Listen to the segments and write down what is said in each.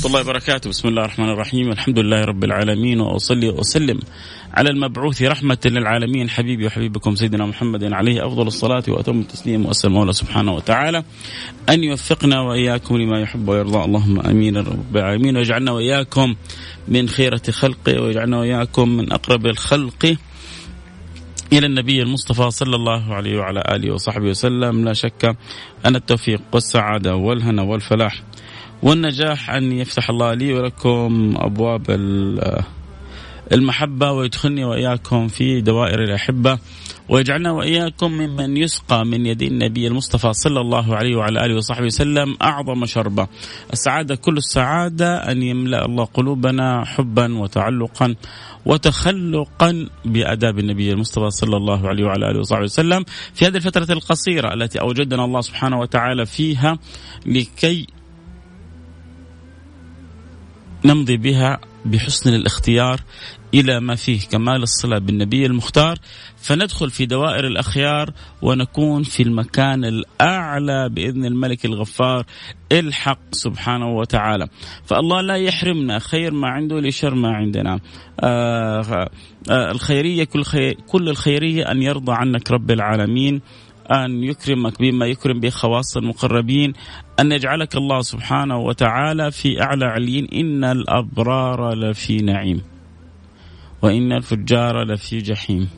ورحمة الله وبركاته. بسم الله الرحمن الرحيم. الحمد لله رب العالمين وأصلي وأسلم على المبعوث رحمة للعالمين. حبيبي وحبيبكم سيدنا محمد عليه أفضل الصلاة وأتم التسليم وأسأل المولى سبحانه وتعالى. أن يوفقنا وإياكم لما يحب ويرضى. اللهم أمين رب العالمين. ويجعلنا وإياكم من خيرة خلقه ويجعلنا وإياكم من أقرب الخلق. إلى النبي المصطفى صلى الله عليه وعلى آله وصحبه وسلم. لا شك أن التوفيق والسعادة والهنا والفلاح والنجاح أن يفتح الله لي ولكم أبواب المحبة ويدخلني وإياكم في دوائر الأحبة ويجعلنا وإياكم ممن يسقى من يد النبي المصطفى صلى الله عليه وعلى آله وصحبه وسلم أعظم شربة. السعادة كل السعادة أن يملأ الله قلوبنا حبا وتعلقا وتخلقا بآداب النبي المصطفى صلى الله عليه وعلى آله وصحبه وسلم في هذه الفترة القصيرة التي أوجدنا الله سبحانه وتعالى فيها لكي نمضي بها بحسن الاختيار إلى ما فيه كمال الصله بالنبي المختار. فندخل في دوائر الأخيار ونكون في المكان الأعلى بإذن الملك الغفار الحق سبحانه وتعالى. فالله لا يحرمنا خير ما عنده لشر ما عندنا. آه آه الخيرية كل, خير كل الخيرية أن يرضى عنك رب العالمين أن يكرمك بما يكرم به خواص المقربين أن يجعلك الله سبحانه وتعالى في أعلى عليين. إن الأبرار لفي نعيم وإن الفجار لفي جحيم.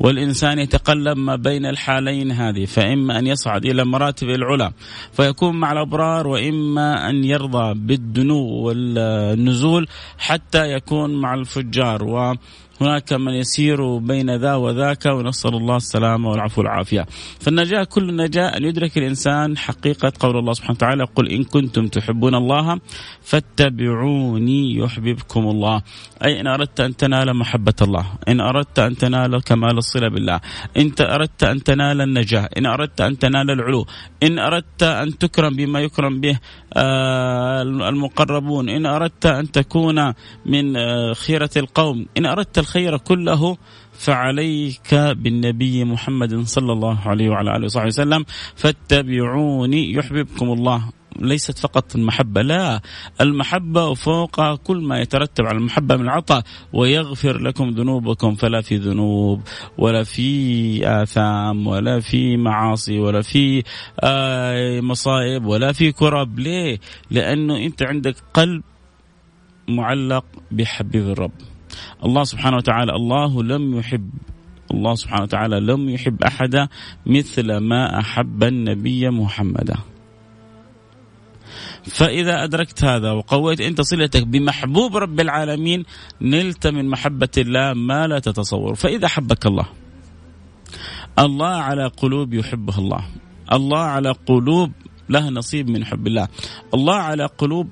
والإنسان يتقلب ما بين الحالين هذه فإما أن يصعد إلى مراتب العلا فيكون مع الأبرار وإما أن يرضى بالدنو والنزول حتى يكون مع الفجار. هناك من يسير بين ذا وذاك ونسأل الله السلامة والعفو والعافية. فالنجاة كل النجاة أن يدرك الإنسان حقيقة قول الله سبحانه وتعالى قل إن كنتم تحبون الله فاتبعوني يحببكم الله. أي إن أردت أن تنال محبة الله إن أردت أن تنال كمال الصلة بالله إن أردت أن تنال النجاة إن أردت أن تنال العلو إن أردت أن تكرم بما يكرم به آه، المقربون إن أردت أن تكون من آه، خيرة القوم إن أردت الخير كله فعليك بالنبي محمد صلى الله عليه وعلى آله وصحبه وسلم. فاتبعوني يحببكم الله. ليست فقط المحبة لا. المحبة فوق كل ما يترتب على المحبة من العطاء. ويغفر لكم ذنوبكم فلا في ذنوب ولا في آثام ولا في معاصي ولا في آه مصائب ولا في كرب. ليه؟ لأنه أنت عندك قلب معلق بحبيب الرب. الله سبحانه وتعالى الله لم يحب الله سبحانه وتعالى لم يحب احدا مثل ما أحب النبي محمدا. فإذا أدركت هذا وقويت أنت صلتك بمحبوب رب العالمين نلت من محبة الله ما لا تتصور، فإذا حبك الله الله على قلوب يحبها الله، الله على قلوب لها نصيب من حب الله، الله على قلوب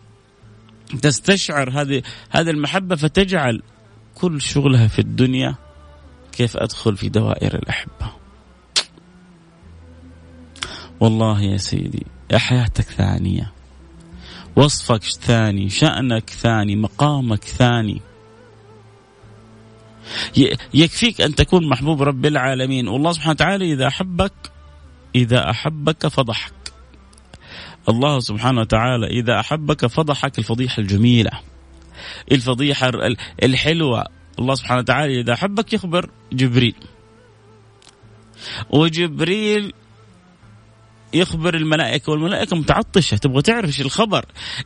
تستشعر هذه هذه المحبة فتجعل كل شغلها في الدنيا كيف أدخل في دوائر الأحبة. والله يا سيدي يا حياتك ثانية وصفك ثاني شأنك ثاني مقامك ثاني. يكفيك أن تكون محبوب رب العالمين. والله سبحانه وتعالى إذا أحبك إذا أحبك فضحك. الله سبحانه وتعالى إذا أحبك فضحك الفضيحة الجميلة. الفضيحة الحلوة. الله سبحانه وتعالى إذا أحبك يخبر جبريل. وجبريل يخبر الملائكة والملائكة متعطشة. تبغى تعرف إيش الخبر؟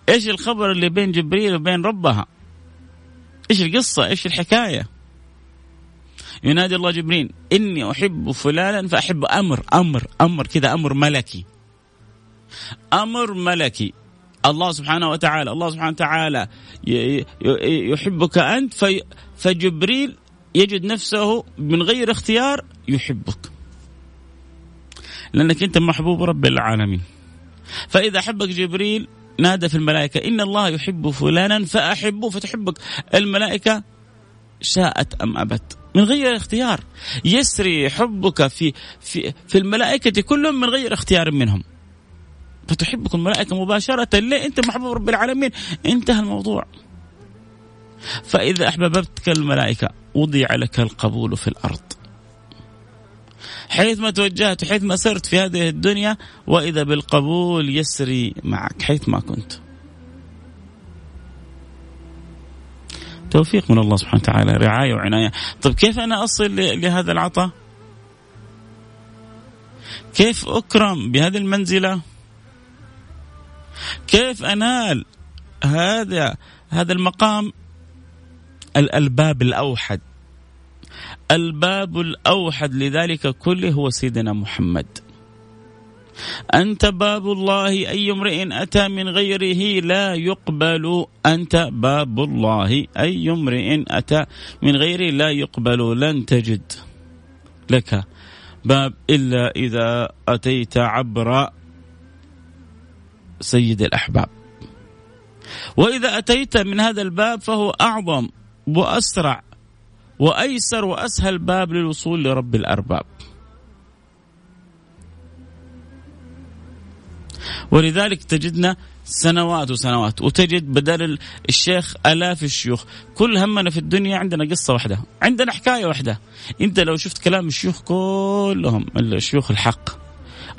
إيش الخبر اللي بين جبريل وبين ربها؟ إيش القصة؟ إيش الحكاية؟ ينادي الله جبريل إني أحب فلانا فأحب أمر أمر أمر كذا أمر ملكي. أمر ملكي. الله سبحانه وتعالى الله سبحانه وتعالى يحبك أنت في فجبريل يجد نفسه من غير اختيار يحبك. لأنك أنت محبوب رب العالمين. فإذا أحبك جبريل نادى في الملائكة إن الله يحب فلانا فأحبه فتحبك. الملائكة شاءت أم أبت؟ من غير اختيار. يسري حبك في في في الملائكة كلهم من غير اختيار منهم. فتحبك الملائكة مباشرة ليه؟ أنت محبوب رب العالمين. انتهى الموضوع. فإذا أحببتك الملائكة وضع لك القبول في الأرض. حيث ما توجهت وحيث ما سرت في هذه الدنيا وإذا بالقبول يسري معك حيث ما كنت. توفيق من الله سبحانه وتعالى رعاية وعناية. طيب كيف أنا أصل لهذا العطاء؟ كيف أكرم بهذه المنزلة؟ كيف أنال هذا هذا المقام؟ الباب الأوحد. الباب الأوحد لذلك كله هو سيدنا محمد. أنت باب الله أي امرئ أتى من غيره لا يقبل أنت باب الله. أي امرئ أتى من غيره لا يقبل لن تجد لك باب إلا إذا أتيت عبر سيد الأحباب. وإذا أتيت من هذا الباب فهو أعظم وأسرع وأيسر وأسهل باب للوصول لرب الأرباب. ولذلك تجدنا سنوات وسنوات وتجد بدل الشيخ آلاف الشيوخ كل همنا في الدنيا عندنا قصة واحدة عندنا حكاية واحدة. أنت لو شفت كلام الشيوخ كلهم الشيوخ الحق.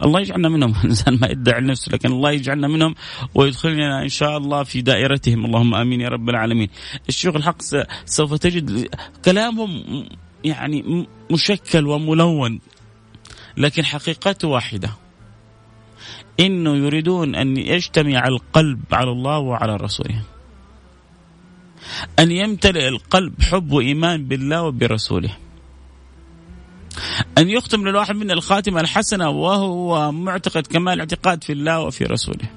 الله يجعلنا منهم الإنسان ما يدعي نفسه لكن الله يجعلنا منهم ويدخلنا إن شاء الله في دائرتهم اللهم آمين يا رب العالمين الشيوخ الحق سوف تجد كلامهم يعني مشكل وملون لكن حقيقته واحدة إنه يريدون أن يجتمع القلب على الله وعلى رسوله. أن يمتلئ القلب حب وإيمان بالله وبرسوله. أن يختم للواحد منا الخاتمه الحسنه وهو معتقد كمال اعتقاد في الله وفي رسوله.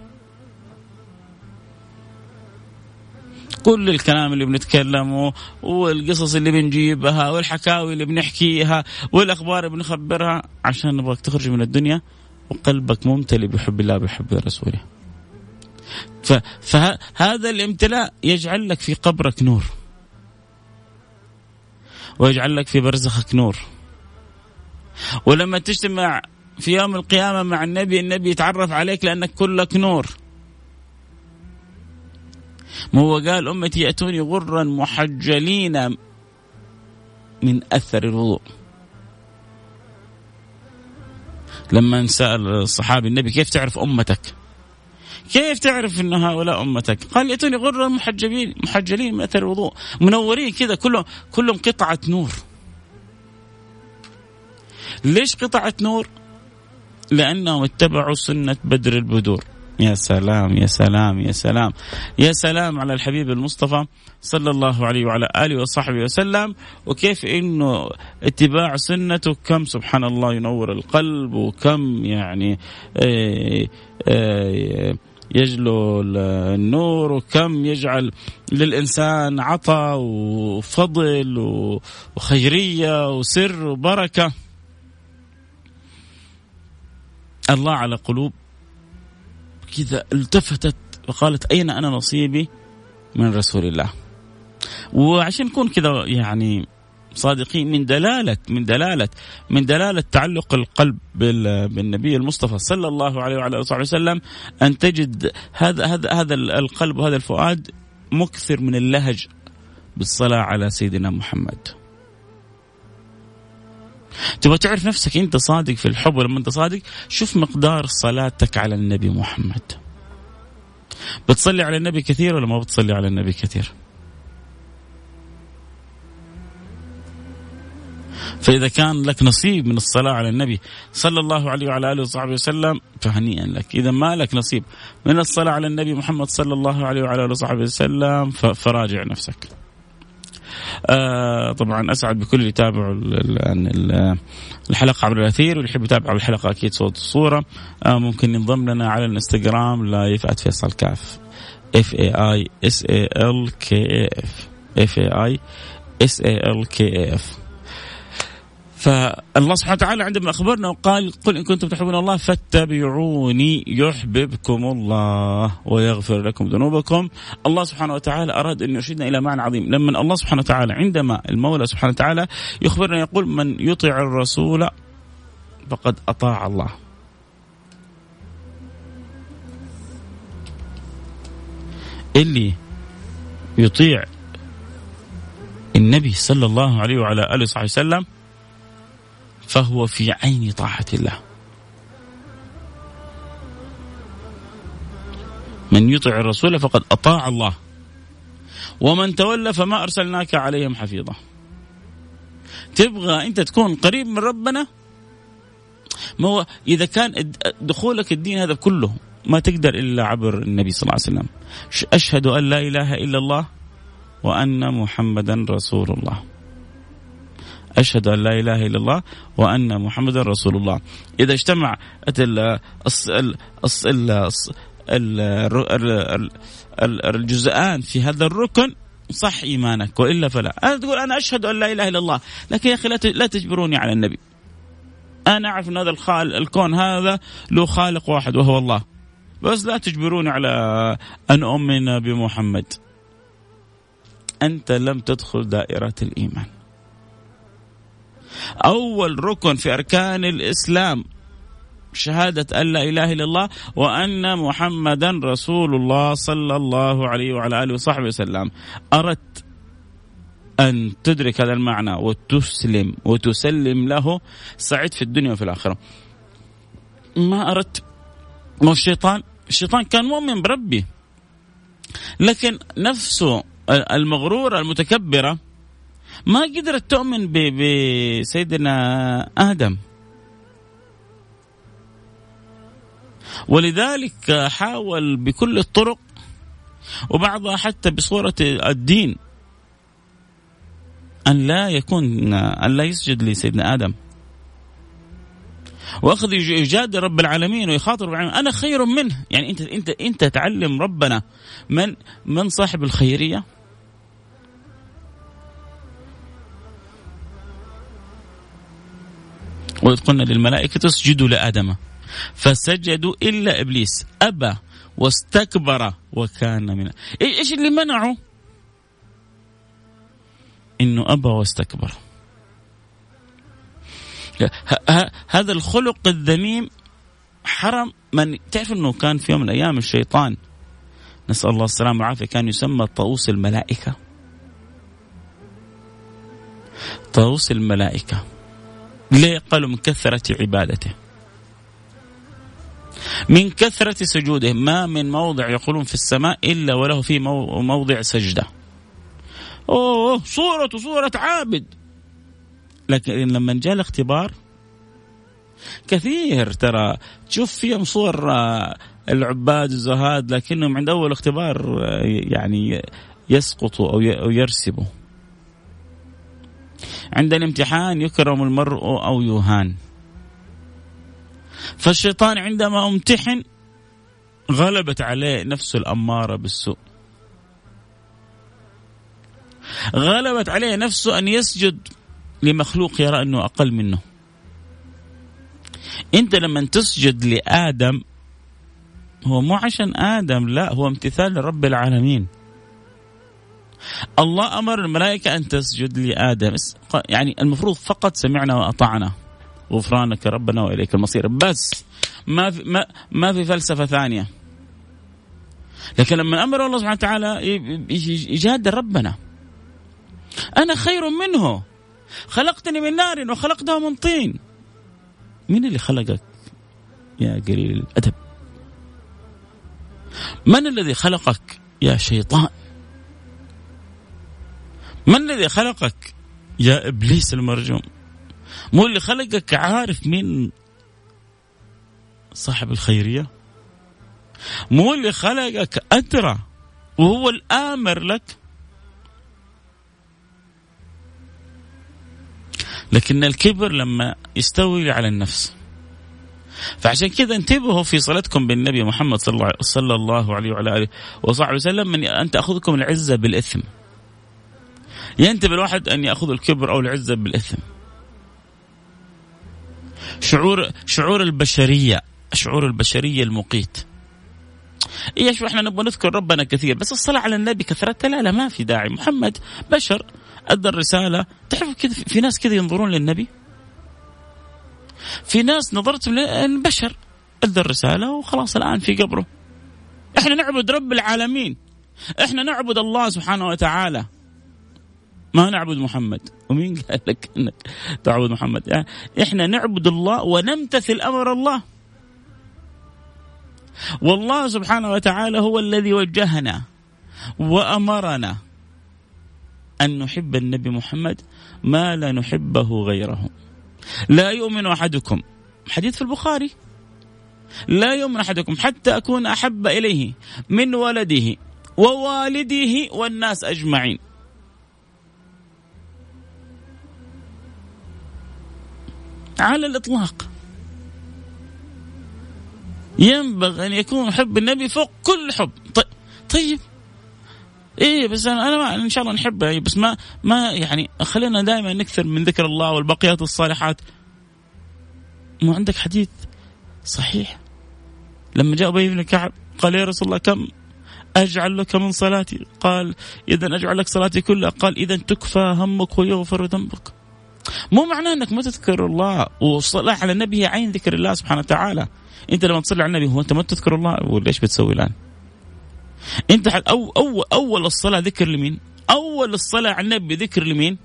كل الكلام اللي بنتكلمه والقصص اللي بنجيبها والحكاوي اللي بنحكيها والأخبار اللي بنخبرها عشان نبغاك تخرج من الدنيا وقلبك ممتلئ بحب الله بحب رسوله. فهذا الامتلاء يجعل لك في قبرك نور. ويجعل لك في برزخك نور. ولما تجتمع في يوم القيامة مع النبي النبي يتعرف عليك لأنك كلك نور ما هو قال أمتي يأتوني غرا محجلين من أثر الوضوء لما سأل الصحابي النبي كيف تعرف أمتك كيف تعرف إن هؤلاء أمتك؟ قال يأتوني غرا محجبين محجلين من أثر الوضوء منورين كذا كلهم كلهم قطعة نور. ليش قطعه نور؟ لأنهم اتبعوا سنة بدر البدور. يا سلام يا سلام يا سلام يا سلام على الحبيب المصطفى صلى الله عليه وعلى آله وصحبه وسلم وكيف إنه اتباع سنته كم سبحان الله ينور القلب وكم يعني آه، آه، يجلو النور وكم يجعل للإنسان عطاء وفضل وخيرية وسر وبركة الله على قلوب. كذا التفتت وقالت أين أنا نصيبي من رسول الله. وعشان نكون كذا يعني صادقين من دلالة من دلالة من دلالة تعلق القلب بالنبي المصطفى صلى الله عليه وعلى آله وسلم أن تجد هذا هذا هذا القلب وهذا الفؤاد مكثر من اللهج بالصلاة على سيدنا محمد. تبغى تعرف نفسك أنت صادق في الحب ولما أنت صادق؟ شوف مقدار صلاتك على النبي محمد. بتصلي على النبي كثير ولا ما بتصلي على النبي كثير؟ فإذا كان لك نصيب من الصلاة على النبي صلى الله عليه وعلى آله وصحبه وسلم فهنيئا لك. إذا ما لك نصيب من الصلاة على النبي محمد صلى الله عليه وعلى آله وصحبه وسلم فراجع نفسك. آه طبعا أسعد بكل اللي يتابعوا الحلقة عبر الأثير واللي يحب يتابع الحلقة أكيد صوت وصوره آه ممكن ينضم لنا على الإنستغرام live فيصل كاف. F A I S A L K F F A I S A L K F فالله سبحانه وتعالى عندما أخبرنا وقال قل إن كنتم تحبون الله فاتبعوني يحببكم الله ويغفر لكم ذنوبكم. الله سبحانه وتعالى أراد أن يرشدنا إلى معنى عظيم. لما الله سبحانه وتعالى عندما المولى سبحانه وتعالى يخبرنا يقول من يطع الرسول فقد أطاع الله. اللي يطيع النبي صلى الله عليه وعلى آله وصحبه وسلم فهو في عين طاعة الله. من يطع الرسول فقد أطاع الله. ومن تولى فما أرسلناك عليهم حفيظا. تبغى أنت تكون قريب من ربنا؟ ما هو إذا كان دخولك الدين هذا كله ما تقدر إلا عبر النبي صلى الله عليه وسلم. أشهد أن لا إله إلا الله وأن محمدا رسول الله. أشهد أن لا إله إلا الله وأن محمدا رسول الله. إذا اجتمع الجزءان في هذا الركن صح إيمانك وإلا فلا. أنا تقول أنا أشهد أن لا إله إلا الله لكن يا أخي لا تجبروني على النبي. أنا أعرف أن هذا الخال الكون هذا له خالق واحد وهو الله. بس لا تجبروني على أن أؤمن بمحمد. أنت لم تدخل دائرة الإيمان. أول ركن في أركان الإسلام. شهادة أن لا إله إلا الله وأن محمدا رسول الله صلى الله عليه وعلى آله وصحبه وسلم. أردت أن تدرك هذا المعنى وتسلم وتسلم له سعيد في الدنيا وفي الآخرة. ما أردت. ما الشيطان. الشيطان كان مؤمن بربي. لكن نفسه المغرورة المتكبرة ما قدرت تؤمن بسيدنا آدم. ولذلك حاول بكل الطرق وبعضها حتى بصورة الدين أن لا يكون أن لا يسجد لسيدنا آدم. وأخذ يجادل رب العالمين ويخاطر العالمين. أنا خير منه. يعني أنت أنت أنت تعلم ربنا من من صاحب الخيرية وإذ قلنا للملائكة اسجدوا لآدم. فسجدوا إلا إبليس. أبى واستكبر وكان من إيش اللي منعه؟ إنه أبى واستكبر. هذا الخلق الذميم حرم من تعرف إنه كان في يوم من الأيام الشيطان. نسأل الله السلامة والعافية. كان يسمى طاووس الملائكة. طاووس الملائكة. ليه قالوا من كثرة عبادته؟ من كثرة سجوده. ما من موضع يقولون في السماء إلا وله في موضع سجدة. أوه صورة صورة عابد. لكن لما جاء الاختبار كثير ترى. تشوف فيهم صور آه، العباد الزهاد لكنهم عند أول اختبار آه، يعني يسقطوا أو يرسبوا. عند الامتحان يكرم المرء أو يهان. فالشيطان عندما امتحن غلبت عليه نفسه الأمارة بالسوء. غلبت عليه نفسه أن يسجد لمخلوق يرى أنه أقل منه. أنت لما تسجد لآدم هو مو عشان آدم لا هو امتثال لرب العالمين. الله أمر الملائكة أن تسجد لآدم. يعني المفروض فقط سمعنا وأطعنا. غفرانك ربنا وإليك المصير. بس ما في ما, ما في فلسفة ثانية. لكن لما أمر الله سبحانه وتعالى يجادل ربنا. أنا خير منه. خلقتني من نار وخلقته من طين. مين اللي خلقك يا قليل الأدب؟ من الذي خلقك يا شيطان؟ من الذي خلقك يا إبليس المرجوم؟ مو اللي خلقك عارف مين صاحب الخيرية؟ مو اللي خلقك أدرى وهو الآمر لك؟ لكن الكبر لما يستولي على النفس. فعشان كذا انتبهوا في صلتكم بالنبي محمد صلى الله عليه وعلى آله وصحبه وسلم من أن تأخذكم العزة بالإثم. ينتبه الواحد أن يأخذ الكبر أو العزة بالإثم. شعور شعور البشرية شعور البشرية المقيت. إيش إحنا نبغى نذكر ربنا كثير بس الصلاة على النبي كثرتها لا لا ما في داعي. محمد بشر أدى الرسالة. تعرف كذا في ناس كذا ينظرون للنبي؟ في ناس نظرتهم للبشر أدى الرسالة وخلاص الآن في قبره. إحنا نعبد رب العالمين. إحنا نعبد الله سبحانه وتعالى. ما نعبد محمد. ومين قال لك إنك تعبد محمد؟ يعني إحنا نعبد الله ونمتثل أمر الله. والله سبحانه وتعالى هو الذي وجهنا وأمرنا أن نحب النبي محمد ما لا نحبه غيره. لا يؤمن أحدكم. حديث في البخاري. لا يؤمن أحدكم حتى أكون أحب إليه من ولده ووالده والناس أجمعين. على الإطلاق. ينبغي أن يكون حب النبي فوق كل حب. طيب إيه بس أنا أنا إن شاء الله نحبه. بس ما ما يعني خلينا دائما نكثر من ذكر الله والبقيات الصالحات ما عندك حديث صحيح؟ لما جاء أبي بن كعب قال يا رسول الله كم أجعل لك من صلاتي؟ قال اذا أجعل لك صلاتي كلها. قال اذا تكفى همك ويغفر ذنبك. مو معناه انك ما تذكر الله والصلاه على النبي هي عين ذكر الله سبحانه وتعالى انت لما تصلي على النبي هو انت ما تذكر الله ولا إيش بتسوي الآن؟ انت أو أو أول الصلاة ذكر لمين؟ أول الصلاة على النبي ذكر لمين؟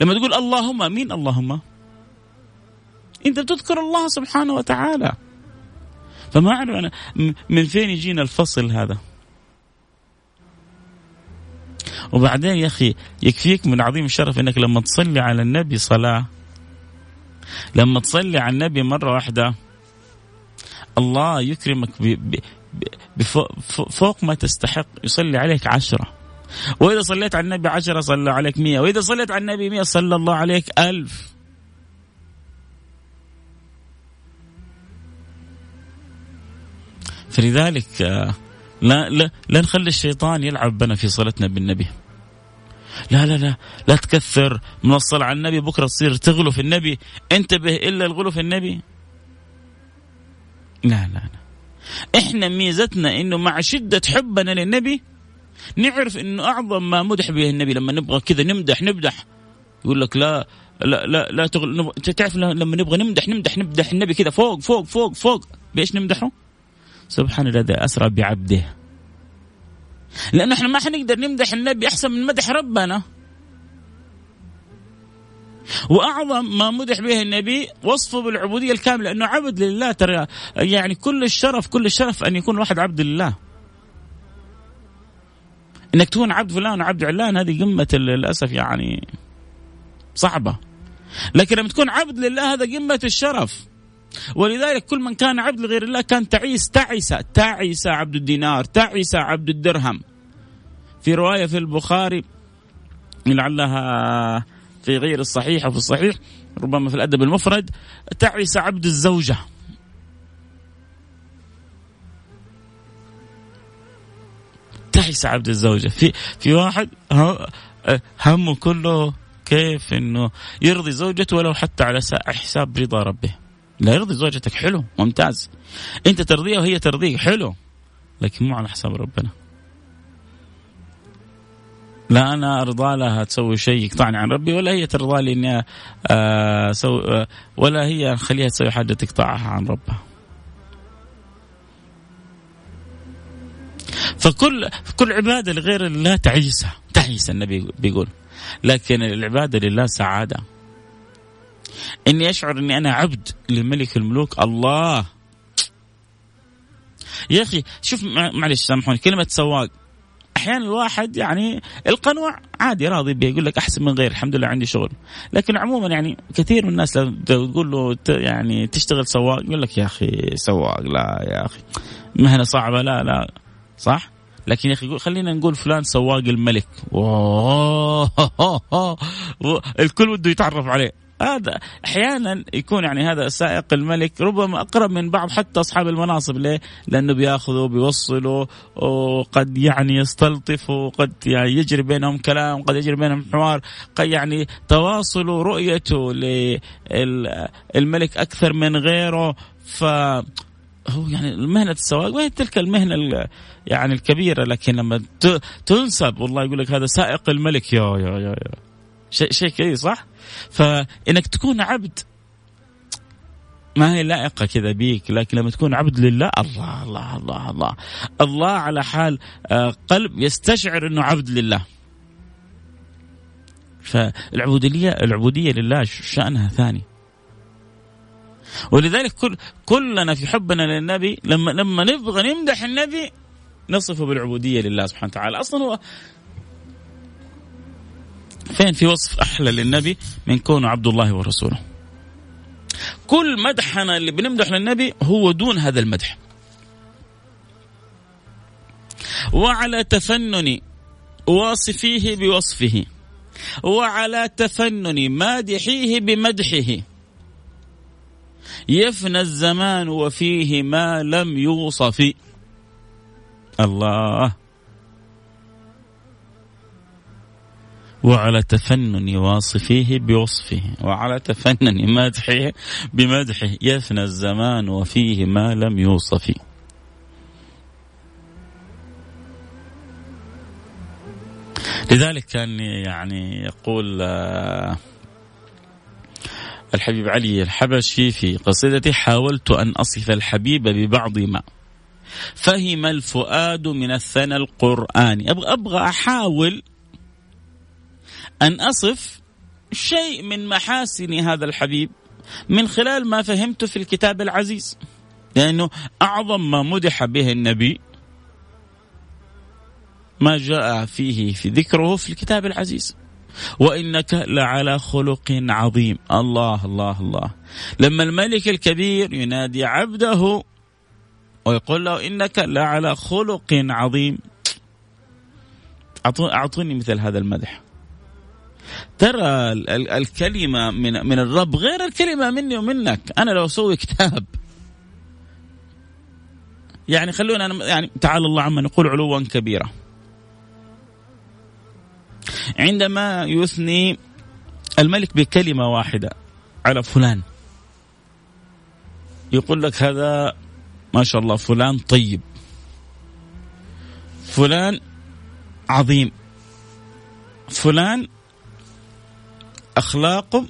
لما تقول اللهم مين اللهم؟ انت بتذكر الله سبحانه وتعالى فما أعرف أنا من فين يجينا الفصل هذا وبعدين يا أخي يكفيك من عظيم الشرف إنك لما تصلي على النبي صلاة. لما تصلي على النبي مرة واحدة الله يكرمك فوق ما تستحق. يصلي عليك عشرة. وإذا صليت على النبي عشرة صلى عليك مية وإذا صليت على النبي مية صلى الله عليك ألف. فلذلك آه، لا لا لا نخلي الشيطان يلعب بنا في صلتنا بالنبي. لا لا لا لا تكثر من الصلاة على النبي بكرة تصير تغلو في النبي. انتبه إلا الغلو في النبي. لا لا لا. إحنا ميزتنا إنه مع شدة حبنا للنبي نعرف إنه أعظم ما مدح به النبي. لما نبغى كذا نمدح نمدح. يقول لك لا لا لا لا تغل... تعرف لما نبغى نمدح نمدح نمدح النبي كذا فوق فوق فوق فوق. بإيش نمدحه؟ سبحان الذي أسرى بعبده. لأنه إحنا ما حنقدر نمدح النبي أحسن من مدح ربنا. وأعظم ما مدح به النبي وصفه بالعبودية الكاملة أنه عبد لله. ترى يعني كل الشرف كل الشرف أن يكون الواحد عبد لله. إنك تكون عبد فلان وعبد علان هذه قمة للأسف يعني صعبة. لكن لما تكون عبد لله هذا قمة الشرف. ولذلك كل من كان عبد لغير الله كان تعيس تعس تعس عبد الدينار تعس عبد الدرهم. في رواية في البخاري لعلها في غير الصحيح وفي الصحيح ربما في الأدب المفرد تعس عبد الزوجة. تعس عبد الزوجة. في في واحد همه كله كيف إنه يرضي زوجته ولو حتى على حساب رضا ربه. لا يرضي زوجتك. حلو ممتاز. انت ترضيها وهي ترضيك. حلو. لكن مو على حساب ربنا. لا أنا أرضى لها تسوي شيء يقطعني عن ربي ولا هي ترضى لي إني أسوي آه، ولا هي خليها تسوي حاجة تقطعها عن ربها. فكل كل عبادة لغير الله تعيسة. تعيس النبي بيقول. لكن العبادة لله سعادة. إني أشعر إني أنا عبد لملك الملوك. الله. يا أخي شوف معلش سامحوني كلمة سواق. أحيانا الواحد يعني القنوع عادي راضي به يقول لك أحسن من غير الحمد لله عندي شغل. لكن عموما يعني كثير من الناس لو تقول له يعني تشتغل سواق يقول لك يا أخي سواق لا يا أخي مهنه صعبة لا لا صح؟ لكن يا أخي خلينا نقول فلان سواق الملك. الكل بده يتعرف عليه. هذا أحيانا يكون يعني هذا سائق الملك ربما أقرب من بعض حتى أصحاب المناصب ليه؟ لأنه بيأخذوا بيوصلوا وقد يعني يستلطفوا قد يعني يجري بينهم كلام قد يجري بينهم حوار قد يعني تواصل رؤيته للملك أكثر من غيره ف هو يعني مهنة السواق وهي تلك المهنة يعني الكبيرة لكن لما تنسب والله يقول لك هذا سائق الملك يا يا يا, يا. شيء شيء كذي صح؟ فإنك تكون عبد ما هي لائقة كذا بيك لكن لما تكون عبد لله الله الله الله الله. الله على حال آه، قلب يستشعر إنه عبد لله. فالعبودية العبودية لله شأنها ثاني. ولذلك كل كلنا في حبنا للنبي لما لما نبغى نمدح النبي نصفه بالعبودية لله سبحانه وتعالى. أصلا هو فين في وصف أحلى للنبي من كونه عبد الله ورسوله؟ كل مدحنا اللي بنمدح للنبي هو دون هذا المدح. وعلى تفنن واصفيه بوصفه. وعلى تفنن مادحيه بمدحه. يفنى الزمان وفيه ما لم يوصف. الله. وعلى تفنن واصفيه بوصفه وعلى تفنن مدحه بمدحه يفنى الزمان وفيه ما لم يوصف. لذلك كان يعني يقول آه، الحبيب علي الحبشي في قصيدته حاولت أن أصف الحبيب ببعض ما فهم الفؤاد من الثنى القرآني. أبغى, أبغى أحاول أن أصف شيء من محاسن هذا الحبيب من خلال ما فهمته في الكتاب العزيز. لأنه أعظم ما مدح به النبي ما جاء فيه في ذكره في الكتاب العزيز. وإنك لعلى خلق عظيم. الله الله الله. لما الملك الكبير ينادي عبده ويقول له إنك لعلى خلق عظيم. أعطوني مثل هذا المدح. ترى الكلمة من من الرب غير الكلمة مني ومنك. أنا لو أسوي كتاب. يعني خلونا يعني تعالى الله عما نقول علوا كبيرا. عندما يثني الملك بكلمة واحدة على فلان. يقول لك هذا ما شاء الله فلان طيب. فلان عظيم. فلان اخلاقه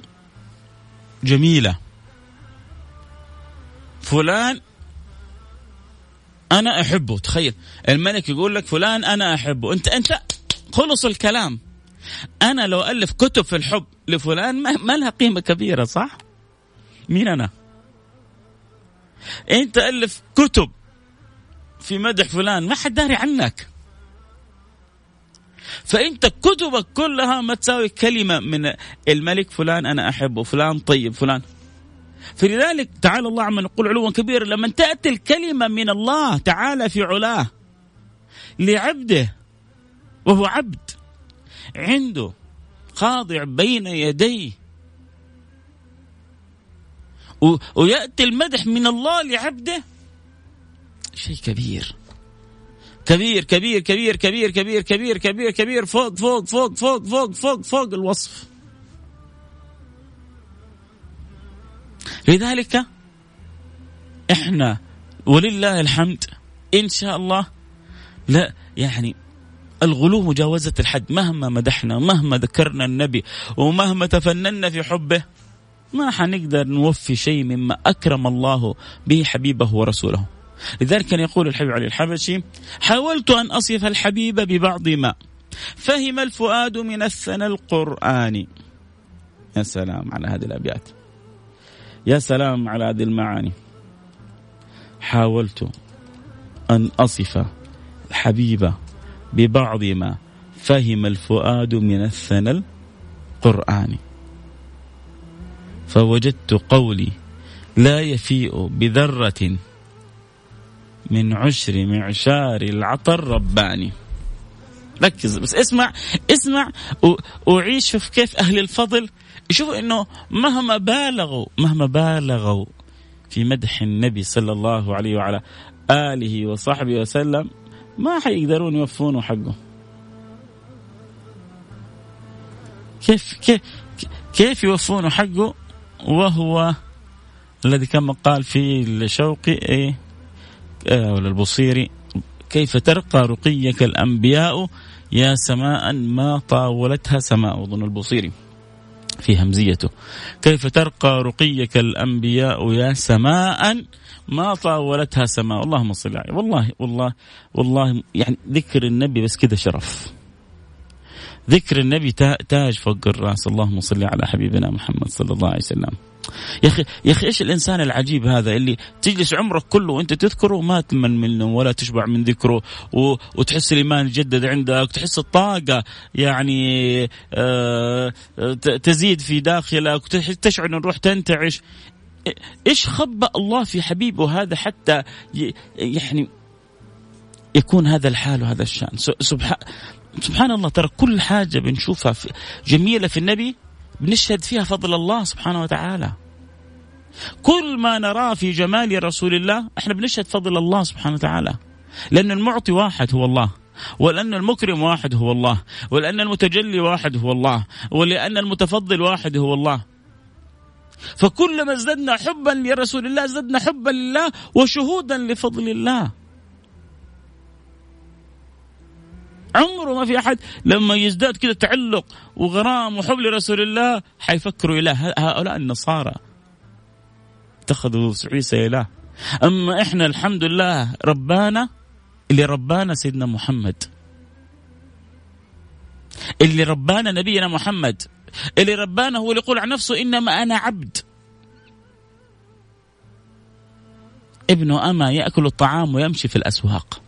جميلة. فلان أنا أحبه. تخيل. الملك يقول لك فلان أنا أحبه. انت أنت خلص الكلام. أنا لو ألف كتب في الحب لفلان ما لها قيمة كبيرة صح؟ مين أنا؟ أنت ألف كتب في مدح فلان ما حد داري عنك. فانت كتبك كلها ما تساوي كلمة من الملك فلان أنا أحبه فلان طيب فلان. فلذلك تعالى الله عما نقول علوا كبيرا لما تأتي الكلمة من الله تعالى في علاه لعبده وهو عبد عنده خاضع بين يديه. ويأتي المدح من الله لعبده. شيء كبير. كبير كبير كبير كبير كبير كبير كبير كبير فوق فوق فوق فوق فوق فوق فوق الوصف. لذلك إحنا ولله الحمد إن شاء الله لا يعني الغلو مجاوزة الحد. مهما مدحنا مهما ذكرنا النبي ومهما تفننا في حبه ما حنقدر نوفي شيء مما أكرم الله به حبيبه ورسوله. لذلك كان يقول الحبيب علي الحبشي حاولت أن أصف الحبيب ببعض ما فهم الفؤاد من الثنى القرآني يا سلام على هذه الأبيات. يا سلام على هذه المعاني. حاولت أن أصف الحبيب ببعض ما فهم الفؤاد من الثنى القرآني فوجدت قولي لا يفيء بذرة من عشر معشار العطر رباني. ركز بس اسمع اسمع وعيش شوف كيف أهل الفضل. يشوفوا إنه مهما بالغوا مهما بالغوا في مدح النبي صلى الله عليه وعلى آله وصحبه وسلم ما حيقدرون يوفونه حقه. كيف كيف كيف يوفونه حقه؟ وهو الذي كما قال في الشوقي إيه؟ ولا البصيري كيف ترقى رقيك الأنبياء؟ يا سماء ما طاولتها سماء أظن البصيري في همزيته. كيف ترقى رقيك الأنبياء؟ يا سماء ما طاولتها سماء. اللهم صل عليه والله والله والله يعني ذكر النبي بس كذا شرف. ذكر النبي تاج فوق الرأس. اللهم صل على حبيبنا محمد صلى الله عليه وسلم. يا أخي يا أخي إيش الإنسان العجيب هذا اللي تجلس عمرك كله وأنت تذكره ما تمل منه ولا تشبع من ذكره و... وتحس الإيمان يجدد عندك تحس الطاقة يعني آه تزيد في داخلك تشعر ان الروح تنتعش. إيش خبأ الله في حبيبه هذا حتى يعني يكون هذا الحال وهذا الشأن؟ سبحان سبحان الله ترى كل حاجة بنشوفها في جميلة في النبي بنشهد فيها فضل الله سبحانه وتعالى. كل ما نراه في جمال رسول الله إحنا بنشهد فضل الله سبحانه وتعالى. لأن المعطي واحد هو الله ولأن المكرم واحد هو الله ولأن المتجلي واحد هو الله ولأن المتفضل واحد هو الله. فكلما ازددنا حبا لرسول الله ازددنا حبا لله وشهودا لفضل الله. عمره ما في أحد لما يزداد كذا تعلق وغرام وحب لرسول الله حيفكروا اله هؤلاء النصارى. اتخذوا عيسى إله. أما إحنا الحمد لله ربانا اللي ربانا سيدنا محمد. اللي ربانا نبينا محمد. اللي ربانا هو اللي يقول عن نفسه إنما أنا عبد. ابن أما يأكل الطعام ويمشي في الأسواق.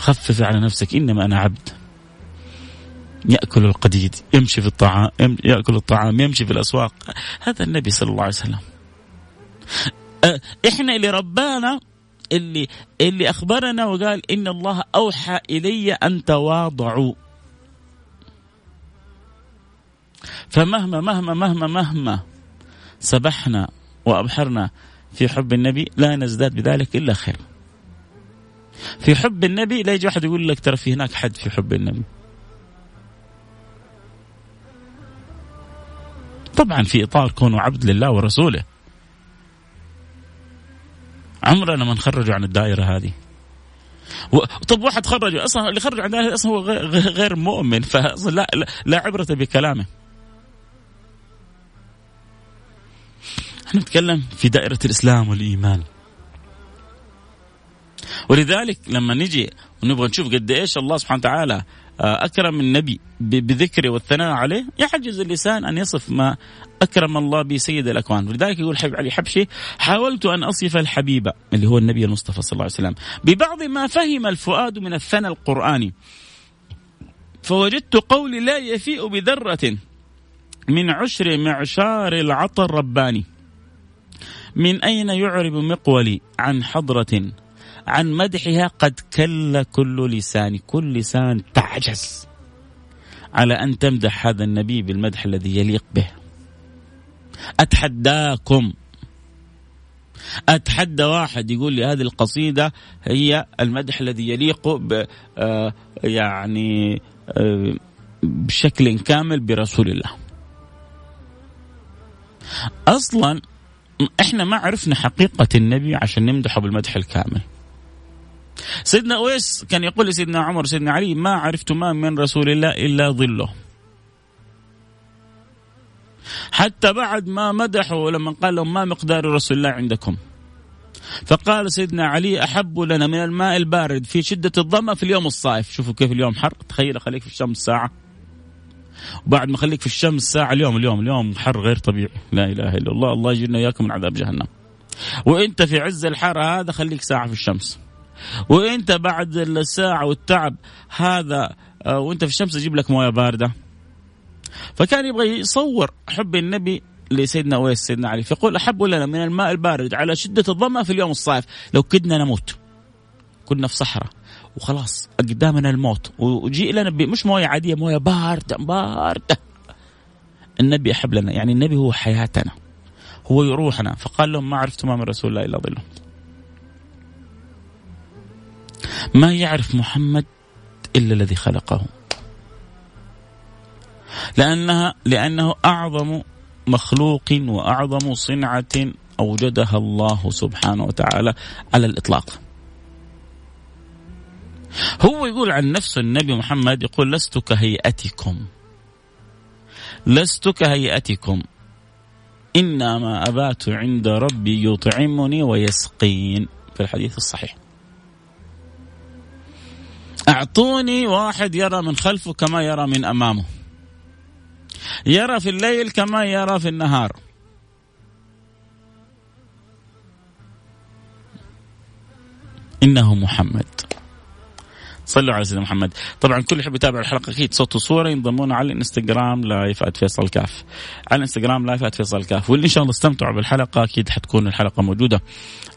خفف على نفسك إنما أنا عبد. يأكل القديد يمشي في الطعام يأكل الطعام يمشي في الأسواق. هذا النبي صلى الله عليه وسلم. إحنا اللي ربانا اللي اللي أخبرنا وقال إن الله أوحى إلي أن تواضعوا. فمهما مهما مهما مهما سبحنا وأبحرنا في حب النبي لا نزداد بذلك إلا خير. في حب النبي لا يجي واحد يقول لك ترى في هناك حد في حب النبي. طبعا في إطار كونه عبد لله ورسوله. عمرنا ما نخرجه عن الدائرة هذه. طب واحد خرجه أصلا اللي خرج عن الدائرة أصلا هو غير مؤمن فاصلا لا, لا, لا عبرة بكلامه. إحنا نتكلم في دائرة الإسلام والإيمان. ولذلك لما نجي ونبغى نشوف قد إيش الله سبحانه وتعالى آه، أكرم النبي بذكره والثناء عليه يحجز اللسان أن يصف ما أكرم الله به سيد الأكوان. ولذلك يقول حبيب علي حبشي حاولت أن أصف الحبيب اللي هو النبي المصطفى صلى الله عليه وسلم ببعض ما فهم الفؤاد من الثنى القرآني. فوجدت قولي لا يفيء بذرة من عشر معشار العطر رباني من أين يعرب مقولي عن حضرة عن مدحها قد كل كل لسان كل لسان تعجز على أن تمدح هذا النبي بالمدح الذي يليق به. أتحداكم. أتحدى واحد يقول لي هذه القصيدة هي المدح الذي يليق ب آه، يعني آه، بشكل كامل برسول الله. أصلا إحنا ما عرفنا حقيقة النبي عشان نمدحه بالمدح الكامل. سيدنا أويس كان يقول لسيدنا عمر سيدنا علي ما عرفت ما من رسول الله إلا ظله. حتى بعد ما مدحوا لما قال لهم ما مقدار رسول الله عندكم؟ فقال سيدنا علي أحب لنا من الماء البارد في شدة الظمأ في اليوم الصائف. شوفوا كيف اليوم حر. تخيل خليك في الشمس ساعة. وبعد ما خليك في الشمس ساعة اليوم اليوم اليوم حر غير طبيعي. لا إله إلا الله. الله يجينا إياكم من عذاب جهنم. وإنت في عز الحر هذا خليك ساعة في الشمس. وانت بعد الساعة والتعب هذا آه، وانت في الشمس أجيب لك موية باردة. فكان يبغى يصور حب النبي لسيدنا أويس سيدنا علي. فيقول أحب لنا من الماء البارد على شدة الظما في اليوم الصائف. لو كدنا نموت كنا في صحراء. وخلاص قدامنا الموت. وجيء لنا مش موية عادية موية باردة باردة. النبي أحب لنا يعني النبي هو حياتنا هو روحنا. فقال لهم ما عرفت ما من رسول الله إلا ظله. ما يعرف محمد إلا الذي خلقه لانها لأنه أعظم مخلوق وأعظم صنعة أوجدها الله سبحانه وتعالى على الإطلاق. هو يقول عن نفسه النبي محمد يقول لست كهيئتكم لست كهيئتكم إنما أبات عند ربي يطعمني ويسقين في الحديث الصحيح. أعطوني واحد يرى من خلفه كما يرى من أمامه. يرى في الليل كما يرى في النهار. إنه محمد. صلوا على سيدنا محمد. طبعا كل يحب يتابع الحلقة أكيد صوت وصورة ينضمون على الإنستغرام live فيصل كاف. على الإنستغرام live فيصل كاف. واللي إن شاء الله استمتعوا بالحلقة أكيد حتكون الحلقة موجودة.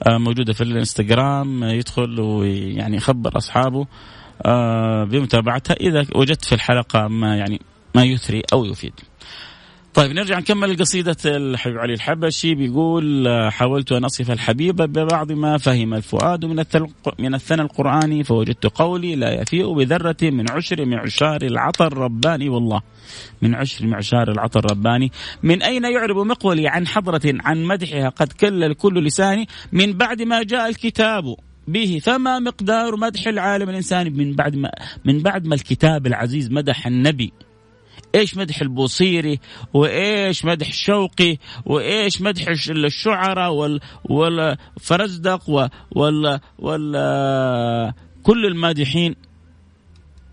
آه، موجودة في الإنستغرام يدخل ويعني يخبر أصحابه. بمتابعتها إذا وجدت في الحلقة ما يعني ما يثري أو يفيد. طيب نرجع نكمل قصيدة الحبيب علي الحبشي. بيقول حاولت أن أصف الحبيب ببعض ما فهم الفؤاد من من الثنى القرآني فوجدت قولي لا يفيء بذرة من عشر معشار العطر الرباني. والله من عشر معشار العطر الرباني. من أين يعرب مقولي عن حضرة عن مدحها؟ قد كل الكل لساني. من بعد ما جاء الكتاب به. فما مقدار مدح العالم الإنساني من بعد ما من بعد ما الكتاب العزيز مدح النبي. إيش مدح البوصيري؟ وإيش مدح الشوقي وإيش مدح الشعراء وال والفرزدق وال وال كل المادحين؟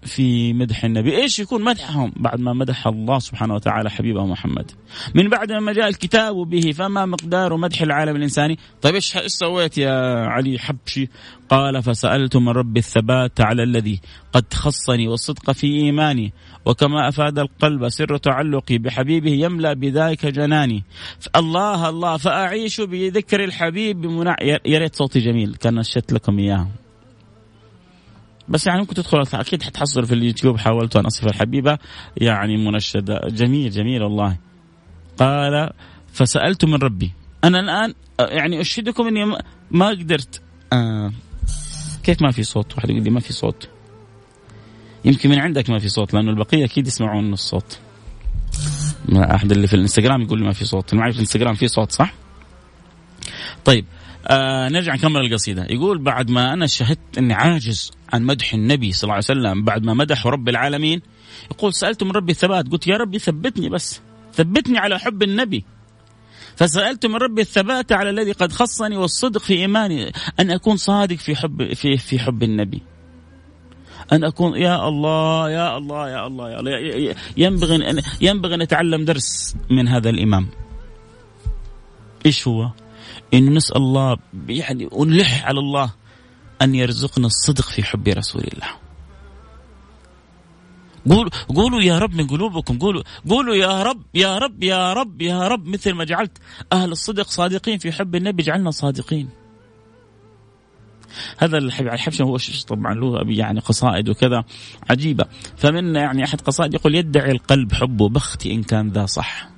في مدح النبي. إيش يكون مدحهم بعد ما مدح الله سبحانه وتعالى حبيبه محمد؟ من بعد ما جاء الكتاب به فما مقدار مدح العالم الإنساني. طيب إيش سويت يا علي حبشي؟ قال فسألت من رب الثبات على الذي قد خصني والصدق في إيماني. وكما أفاد القلب سر تعلقي بحبيبه يملأ بذلك جناني. الله الله فأعيش بذكر الحبيب يا ريت صوتي جميل كان نشت لكم إياه. بس يعني ممكن تدخل أكيد حتحصل في اليوتيوب. حاولت أن اصف الحبيبه يعني منشده جميل جميل والله. قال فسألت من ربي. أنا الآن يعني أشهدكم إني ما قدرت. آه. كيف ما في صوت؟ واحد يقول لي ما في صوت. يمكن من عندك ما في صوت لأنه البقية أكيد يسمعون الصوت أحد اللي في الإنستغرام يقول لي ما في صوت. معي في الإنستغرام في صوت صح؟ طيب. آه نرجع نكمل القصيدة. يقول بعد ما أنا شهدت أني عاجز عن مدح النبي صلى الله عليه وسلم بعد ما مدح رب العالمين. يقول سألت من ربي الثبات. قلت يا ربي ثبتني بس. ثبتني على حب النبي. فسألت من ربي الثبات على الذي قد خصني والصدق في إيماني. أن أكون صادق في حب في في حب النبي. أن أكون يا الله يا الله يا الله يا الله. ينبغي أن ينبغي أن نتعلم درس من هذا الإمام. إيش هو؟ انه نسأل الله يعني ونلح على الله. أن يرزقنا الصدق في حب رسول الله. قولوا قولوا يا رب من قلوبكم قولوا قولوا يا رب يا رب يا رب يا رب مثل ما جعلت أهل الصدق صادقين في حب النبي جعلنا صادقين. هذا الحبشة هو طبعا له يعني قصائد وكذا عجيبة فمن يعني أحد قصائد يقول يدعي القلب حبه بختي إن كان ذا صح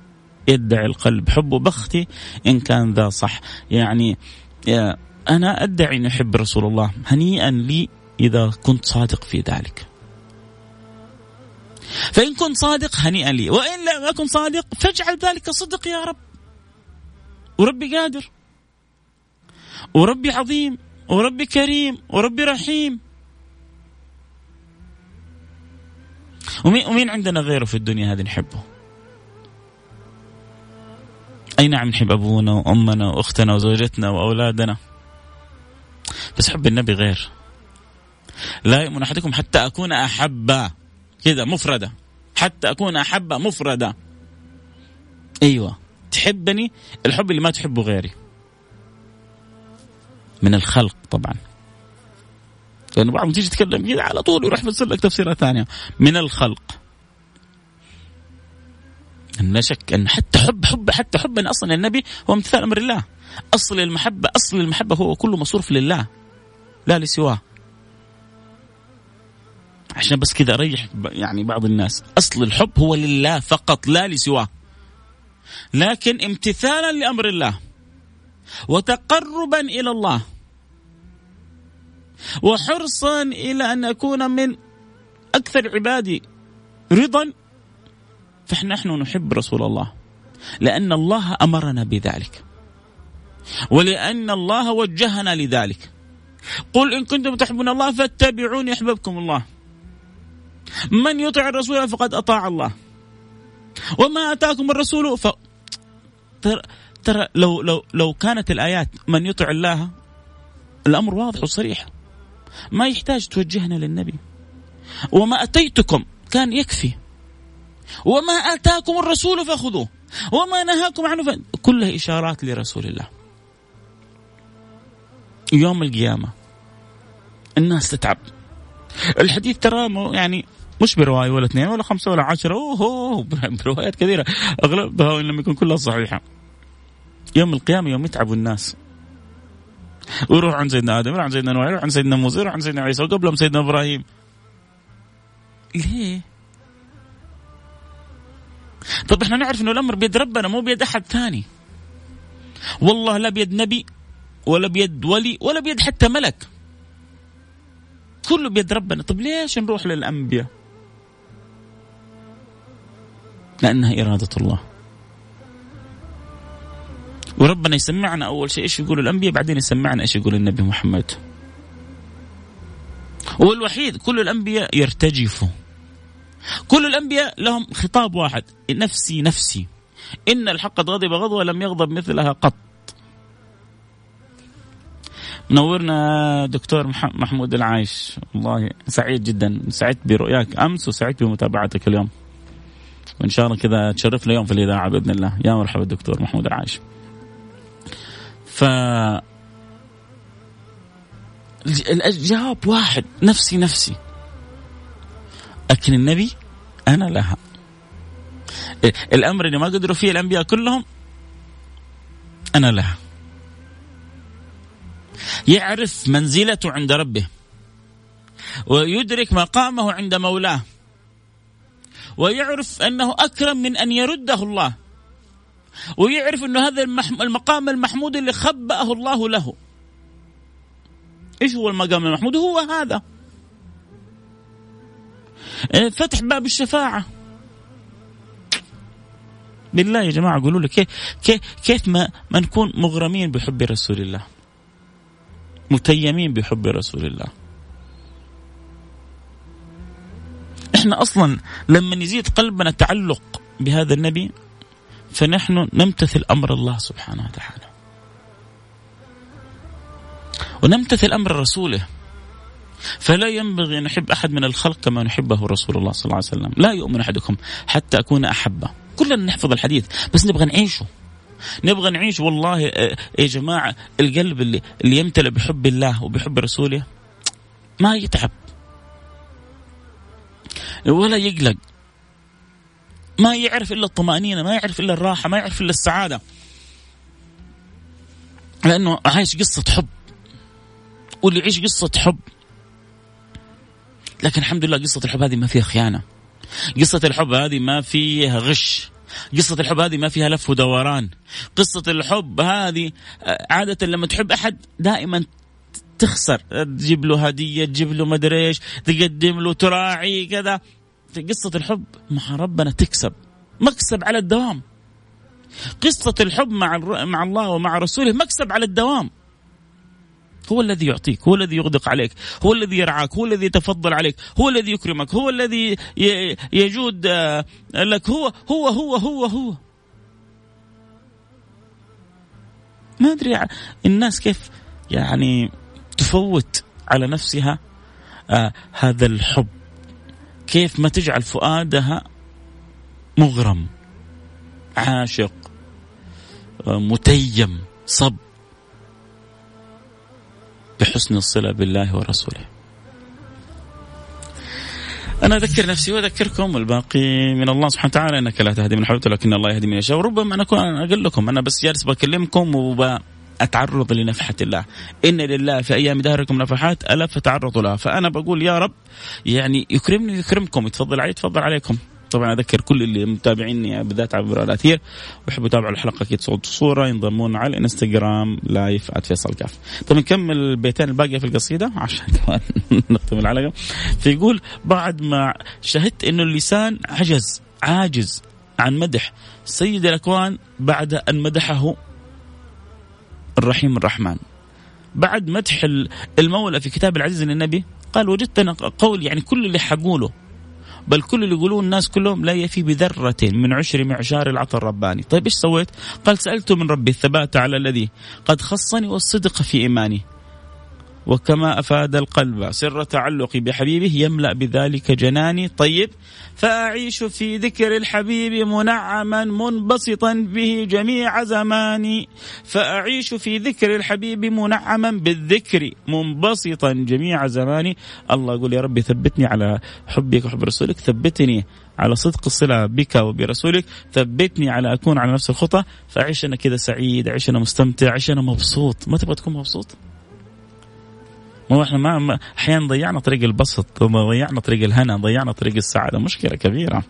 يدعي القلب حبه بختي إن كان ذا صح يعني أنا أدعي أن أحب رسول الله هنيئا لي إذا كنت صادق في ذلك. فإن كنت صادق هنيئا لي. وإن لم أكن صادق فاجعل ذلك صدق يا رب. وربي قادر. وربي عظيم. وربي كريم. وربي رحيم. ومين, عندنا غيره في الدنيا هذه نحبه؟ أي نعم نحب أبونا وأمنا وأختنا وزوجتنا وأولادنا. بس حب النبي غير. لا يؤمن أحدكم حتى أكون أحب. كذا مفردة. حتى أكون أحب مفردة. أيوة. تحبني؟ الحب اللي ما تحبه غيري. من الخلق طبعا. لأنه بعضهم تيجي تتكلم كذا على طول يروح يفسر لك تفسيرات ثانية. من الخلق. لا شك أن حتى حب حب حتى حبنا أصلا النبي هو امتثال أمر الله. أصل المحبة أصل المحبة هو كله مصروف لله. لا لسواه. عشان بس كذا أريح يعني بعض الناس. أصل الحب هو لله فقط لا لسواه. لكن امتثالا لأمر الله. وتقربا إلى الله. وحرصا إلى أن أكون من أكثر عبادي. رضا فنحن نحب رسول الله. لأن الله أمرنا بذلك. ولأن الله وجهنا لذلك. قل إن كنتم تحبون الله فاتبعوني يحببكم الله. من يطع الرسول فقد أطاع الله. وما أتاكم الرسول ف ترى, ترى لو لو لو كانت الآيات من يطع الله الأمر واضح وصريح. ما يحتاج توجهنا للنبي. وما أتيتكم كان يكفي. وما آتاكم الرسول فخذوه. وما نهاكم عنه ف... كلها إشارات لرسول الله. يوم القيامة الناس تتعب. الحديث ترى يعني مش برواية ولا اثنين ولا خمسة ولا عشرة. أوه بروايات كثيرة. أغلبها وإن لم يكن كلها صحيحة. يوم القيامة يوم يتعب الناس. ويروح عن سيدنا آدم يروح عن سيدنا نوح يروح عن سيدنا موسى يروح عن سيدنا عيسى وقبلهم سيدنا إبراهيم. ليه؟ طب إحنا نعرف إنه الأمر بيد ربنا مو بيد أحد ثاني. والله لا بيد نبي ولا بيد ولي ولا بيد حتى ملك. كله بيد ربنا. طب ليش نروح للأنبياء؟ لأنها إرادة الله. وربنا يسمعنا أول شيء إيش يقول الأنبياء؟ بعدين يسمعنا إيش يقول النبي محمد. هو الوحيد كل الأنبياء يرتجفوا. كل الأنبياء لهم خطاب واحد. نفسي نفسي. إن الحق قد غضب غضوة لم يغضب مثلها قط. منورنا دكتور محمود العايش. والله سعيد جدا. سعدت برؤياك أمس وسعدت بمتابعتك اليوم. وإن شاء الله كذا تشرفنا اليوم في الإذاعة بإذن الله. يا مرحبا دكتور محمود العايش. ف الجواب واحد. نفسي نفسي. لكن النبي أنا لها. الأمر اللي ما قدروا فيه الأنبياء كلهم أنا لها. يعرف منزلته عند ربه ويدرك مقامه عند مولاه ويعرف أنه أكرم من أن يرده الله ويعرف أنه هذا المقام المحمود اللي خبأه الله له. إيش هو المقام المحمود؟ هو هذا. إيه، فتح باب الشفاعة. بالله يا جماعة قولوا لي كيف كيف كيف ما, ما نكون مغرمين بحب رسول الله. متيمين بحب رسول الله. إحنا أصلا لما يزيد قلبنا تعلق بهذا النبي فنحن نمتثل أمر الله سبحانه وتعالى. ونمتثل أمر رسوله. فلا ينبغي أن نحب أحد من الخلق كما نحبه رسول الله صلى الله عليه وسلم. لا يؤمن أحدكم حتى أكون أحبه. كلنا نحفظ الحديث بس نبغى نعيشه. نبغى نعيش والله آه، يا جماعة القلب اللي, اللي يمتلئ بحب الله وبحب رسوله ما يتعب. ولا يقلق. ما يعرف إلا الطمأنينة ما يعرف إلا الراحة ما يعرف إلا السعادة. لأنه عايش قصة حب. واللي يعيش قصة حب لكن الحمد لله قصة الحب هذه ما فيها خيانة. قصة الحب هذه ما فيها غش. قصة الحب هذه ما فيها لف ودوران. قصة الحب هذه آه، عادة لما تحب أحد دائما تخسر. تجيب له هدية تجيب له مدري إيش تقدم له تراعي كذا. قصة الحب مع ربنا تكسب. مكسب على الدوام. قصة الحب مع مع الله ومع رسوله مكسب على الدوام. هو الذي يعطيك هو الذي يغدق عليك هو الذي يرعاك هو الذي يتفضل عليك هو الذي يكرمك هو الذي يجود آه، لك هو هو هو هو هو. ما أدري الناس كيف يعني تفوت على نفسها آه هذا الحب؟ كيف ما تجعل فؤادها مغرم عاشق آه متيم صب بحسن الصلة بالله ورسوله. أنا أذكر نفسي وأذكركم والباقي من الله سبحانه وتعالى. إنك لا تهدي من حولك لكن الله يهدي من يشاء. وربما أنا أكون أقول لكم أنا بس جالس بكلمكم وب اتعرض لنفحة الله. إن لله في أيام دهركم نفحات ألا فتعرضوا لها. فأنا بقول يا رب يعني يكرمني يكرمكم يتفضل علي يتفضل عليكم. طبعا أذكر كل اللي متابعيني بالذات عبر الاثير ويحبوا يتابعوا الحلقة أكيد صوت وصوره ينضمون على الانستغرام لايف @فيصل كاف. طيب نكمل البيتين الباقية في القصيدة عشان كمان نختم الحلقة. فيقول بعد ما شهدت إنه اللسان عجز عاجز عن مدح سيد الأكوان بعد أن مدحه الرحيم الرحمن. بعد مدح المولى في كتاب العزيز للنبي قال وجدت أنا قول يعني كل اللي حقوله بل كل اللي يقولون الناس كلهم لا يفي بذرة من عشر معشار العطاء الرباني. طيب إيش سويت؟ قال سألت من ربي الثبات على الذي قد خصني والصدق في إيماني. وكما أفاد القلب. سر تعلقي بحبيبه يملأ بذلك جناني. طيب فأعيش في ذكر الحبيب منعما منبسطا به جميع زماني. فأعيش في ذكر الحبيب منعما بالذكر منبسطا جميع زماني. الله يقول يا ربي ثبتني على حبك وحب رسولك ثبتني على صدق الصلة بك وبرسولك ثبتني على أكون على نفس الخطى. فأعيش أنا كذا سعيد أعيش أنا مستمتع أعيش أنا مبسوط. ما تبغى تكون مبسوط؟ ما إحنا ما أحيانا ضيعنا طريق البسط ضيعنا طريق الهنا ضيعنا طريق السعادة. مشكلة كبيرة.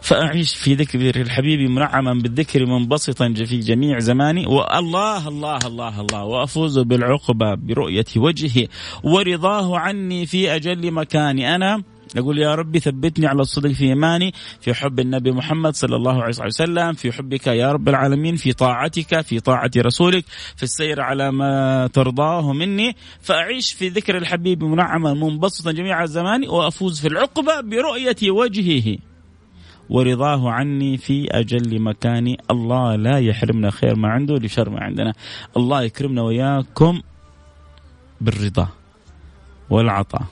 فأعيش في ذكر الحبيب منعما بالذكر منبسطا في جميع زماني. والله الله الله الله. وأفوز بالعقبة برؤية وجهه ورضاه عني في أجل مكاني. أنا يقول يا ربي ثبتني على الصدق في إيماني في حب النبي محمد صلى الله عليه وسلم في حبك يا رب العالمين في طاعتك في طاعة رسولك في السير على ما ترضاه مني فأعيش في ذكر الحبيب منعما منبسطا جميع الزمان وأفوز في العقبة برؤية وجهه ورضاه عني في أجل مكاني الله لا يحرمنا خير ما عنده لشر ما عندنا. الله يكرمنا وياكم بالرضا والعطاء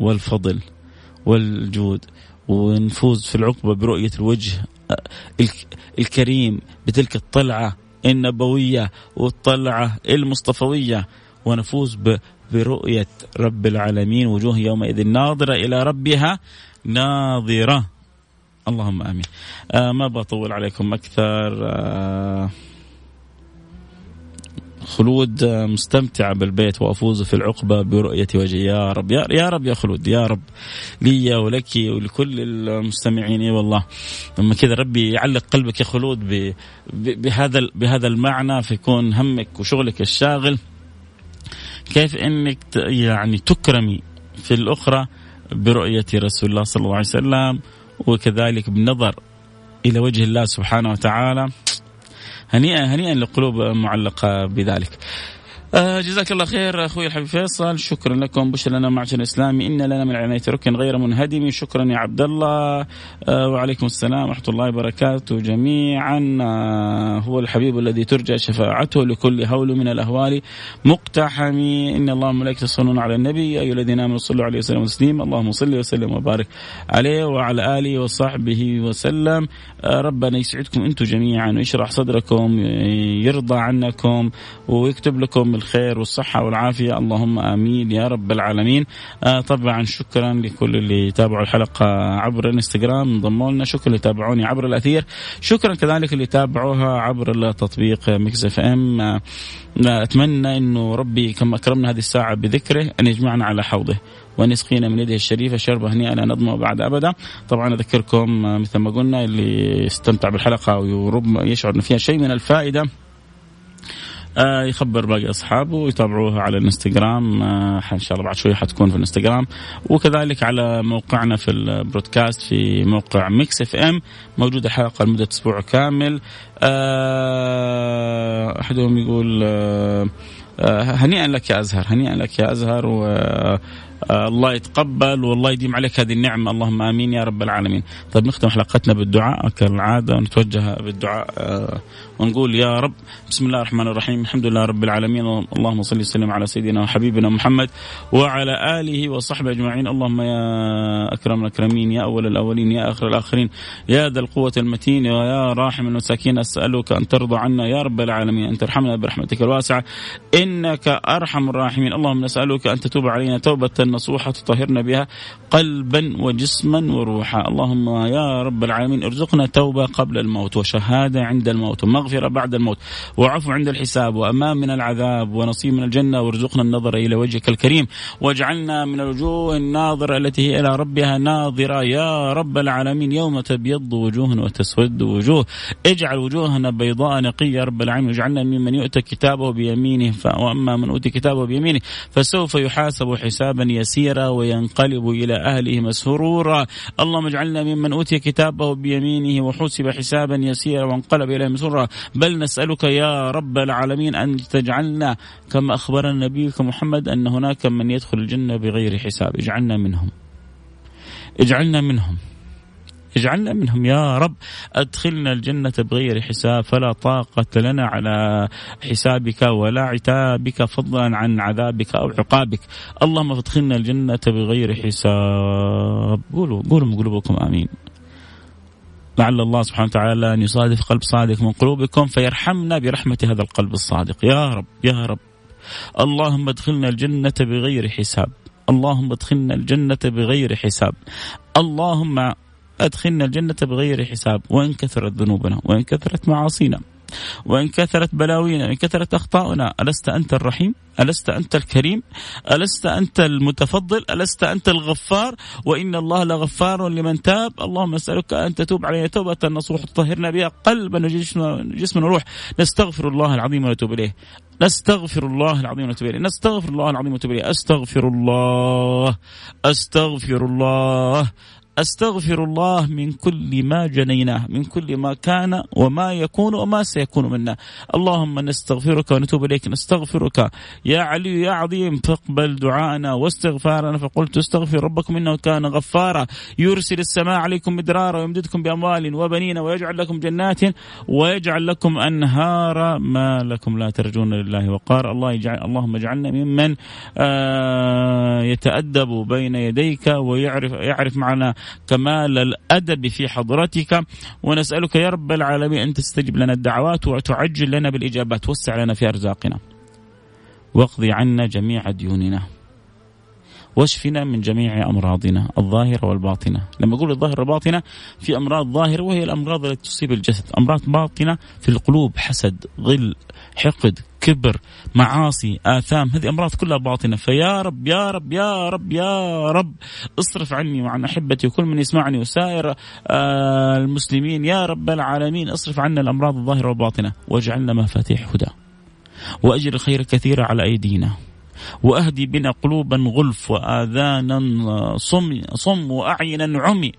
والفضل. والجود ونفوز في العقبة برؤية الوجه الكريم بتلك الطلعة النبوية والطلعة المصطفوية ونفوز برؤية رب العالمين وجوه يومئذ ناظرة إلى ربها ناظرة. اللهم آمين. آه ما بطول عليكم أكثر. آه خلود مستمتعة بالبيت وأفوز في العقبة برؤية وجهي. يا رب يا رب يا خلود يا رب لي ولك ولكل المستمعين. إي والله لما كذا ربي يعلق قلبك يا خلود بهذا بهذا المعنى فيكون همك وشغلك الشاغل. كيف إنك يعني تكرمي في الأخرى برؤية رسول الله صلى الله عليه وسلم وكذلك بالنظر إلى وجه الله سبحانه وتعالى. هنيئا هنيئا للقلوب معلقة بذلك. آه جزاك الله خير أخوي الحبيب فيصل. شكرا لكم بشر لنا معشر الاسلامي ان لنا من عنايه ركن غير منهدم. شكرا يا عبد الله. آه وعليكم السلام ورحمة الله وبركاته جميعا. آه هو الحبيب الذي ترجى شفاعته لكل هول من الأهوال. مقتحم إن الله وملائكته يصلون على النبي. يا أيها الذين آمنوا صلوا عليه وسلموا تسليما. اللهم صل وسلم وبارك عليه وعلى آله وصحبه وسلم. آه ربنا يسعدكم أنتم جميعا ويشرح صدركم يرضى عنكم ويكتب لكم الخير والصحة والعافية. اللهم آمين يا رب العالمين. آه طبعا شكرا لكل اللي تابعوا الحلقة عبر الانستغرام. انضموا لنا. شكرا اللي تابعوني عبر الأثير. شكرا كذلك اللي تابعوها عبر التطبيق Mix FM. آه أتمنى أنه ربي كما أكرمنا هذه الساعة بذكره أن يجمعنا على حوضه وان يسقينا من يده الشريفة. شربة هنيئا لا نظمأ بعد ابدا. طبعا أذكركم مثل ما قلنا اللي استمتع بالحلقة ويرب يشعر ان فيها شيء من الفائدة. آه يخبر باقي أصحابه ويتابعوها على الإنستغرام. آه إن شاء الله بعد شوي حتكون في الإنستغرام. وكذلك على موقعنا في البرودكاست في موقع Mix FM موجودة الحلقة لمدة أسبوع كامل. آه أحدهم يقول آه هنيئا لك يا أزهر هنيئا لك يا أزهر و آه، الله يتقبل والله يديم عليك هذه النعمة. اللهم آمين يا رب العالمين. طيب نختم حلقتنا بالدعاء. كالعادة ونتوجه بالدعاء آه، ونقول يا رب بسم الله الرحمن الرحيم الحمد لله رب العالمين اللهم صل وسلم على سيدنا وحبيبنا محمد وعلى آله وصحبه أجمعين. اللهم يا أكرم الأكرمين يا أول الأولين يا آخر الآخرين يا ذا القوة المتين ويا راحم المساكين أسألك أن ترضى عنا يا رب العالمين أن ترحمنا برحمتك الواسعة إنك أرحم الراحمين. اللهم نسألك أن تتوب علينا توبة نصوحة تطهرنا بها قلبا وجسما وروحا. اللهم يا رب العالمين ارزقنا توبة قبل الموت وشهادة عند الموت. ومغفرة بعد الموت. وعفو عند الحساب وأمان من العذاب ونصيب من الجنة وارزقنا النظر إلى وجهك الكريم. واجعلنا من الوجوه الناظرة التي هي إلى ربها ناظرة. يا رب العالمين يوم تبيض وجوه وتسود وجوه. اجعل وجوهنا بيضاء نقية يا رب العالمين. واجعلنا ممن يؤتى كتابه بيمينه. وأما من أوتي كتابه بيمينه فسوف يحاسب حسابا يسيرا وينقلب إلى أهله مسرورا. اللهم اجعلنا ممن أوتي كتابه بيمينه وحسب حسابا يسيرا وانقلب إليه مسرورا. بل نسألك يا رب العالمين أن تجعلنا كما أخبرنا نبيك محمد أن هناك من يدخل الجنة بغير حساب. اجعلنا منهم. اجعلنا منهم. اجعلنا منهم يا رب. أدخلنا الجنة بغير حساب. فلا طاقة لنا على حسابك ولا عتابك فضلا عن عذابك أو عقابك. اللهم أدخلنا الجنة بغير حساب. قولوا قولوا من قلوبكم آمين. لعل الله سبحانه وتعالى أن يصادف قلب صادق من قلوبكم فيرحمنا برحمة هذا القلب الصادق. يا رب يا رب. اللهم ادخلنا الجنة بغير حساب. اللهم ادخلنا الجنة بغير حساب. اللهم أدخلنا الجنة بغير حساب. وإن كثرت ذنوبنا وإن كثرت معاصينا. وإن كثرت بلاوينا وإن كثرت أخطاؤنا ألست أنت الرحيم؟ ألست أنت الكريم؟ ألست أنت المتفضل؟ ألست أنت الغفار؟ وإن الله لغفار لمن تاب. اللهم نسألك أن تتوب علينا توبة نصوح تطهرنا بها قلبا وجسما وروح نستغفر الله العظيم ونتوب إليه. نستغفر الله العظيم ونتوب إليه. نستغفر الله العظيم ونتوب إليه. أستغفر الله. أستغفر الله. أستغفر الله من كل ما جنيناه من كل ما كان وما يكون وما سيكون منا. اللهم نستغفرك ونتوب إليك. نستغفرك. يا علي يا عظيم فاقبل دعاءنا واستغفارنا. فقلت استغفر ربكم إنه كان غفارا. يرسل السماء عليكم مدرارا ويمددكم بأموال وبنين ويجعل لكم جنات ويجعل لكم أنهارا ما لكم لا ترجون لله وقار الله يجعل اللهم اجعلنا ممن آه يتأدب بين يديك ويعرف يعرف معنا كمال الأدب في حضرتك. ونسألك يا رب العالمين أن تستجب لنا الدعوات وتعجل لنا بالإجابات. وسع لنا في أرزاقنا. واقضي عنا جميع ديوننا. واشفنا من جميع أمراضنا الظاهرة والباطنة، لما أقول الظاهرة والباطنة في أمراض ظاهرة وهي الأمراض التي تصيب الجسد، أمراض باطنة في القلوب حسد، غل، حقد، كبر، معاصي، آثام، هذه أمراض كلها باطنة، فيا رب يا رب يا رب يا رب اصرف عني وعن أحبتي وكل من يسمعني وسائر آه المسلمين. يا رب العالمين اصرف عنا الأمراض الظاهرة والباطنة واجعلنا مفاتيح هدى. وأجر الخير كثيرا على أيدينا. وأهدي بنا قلوبا غلف وآذانا صم صم وأعينا عمي.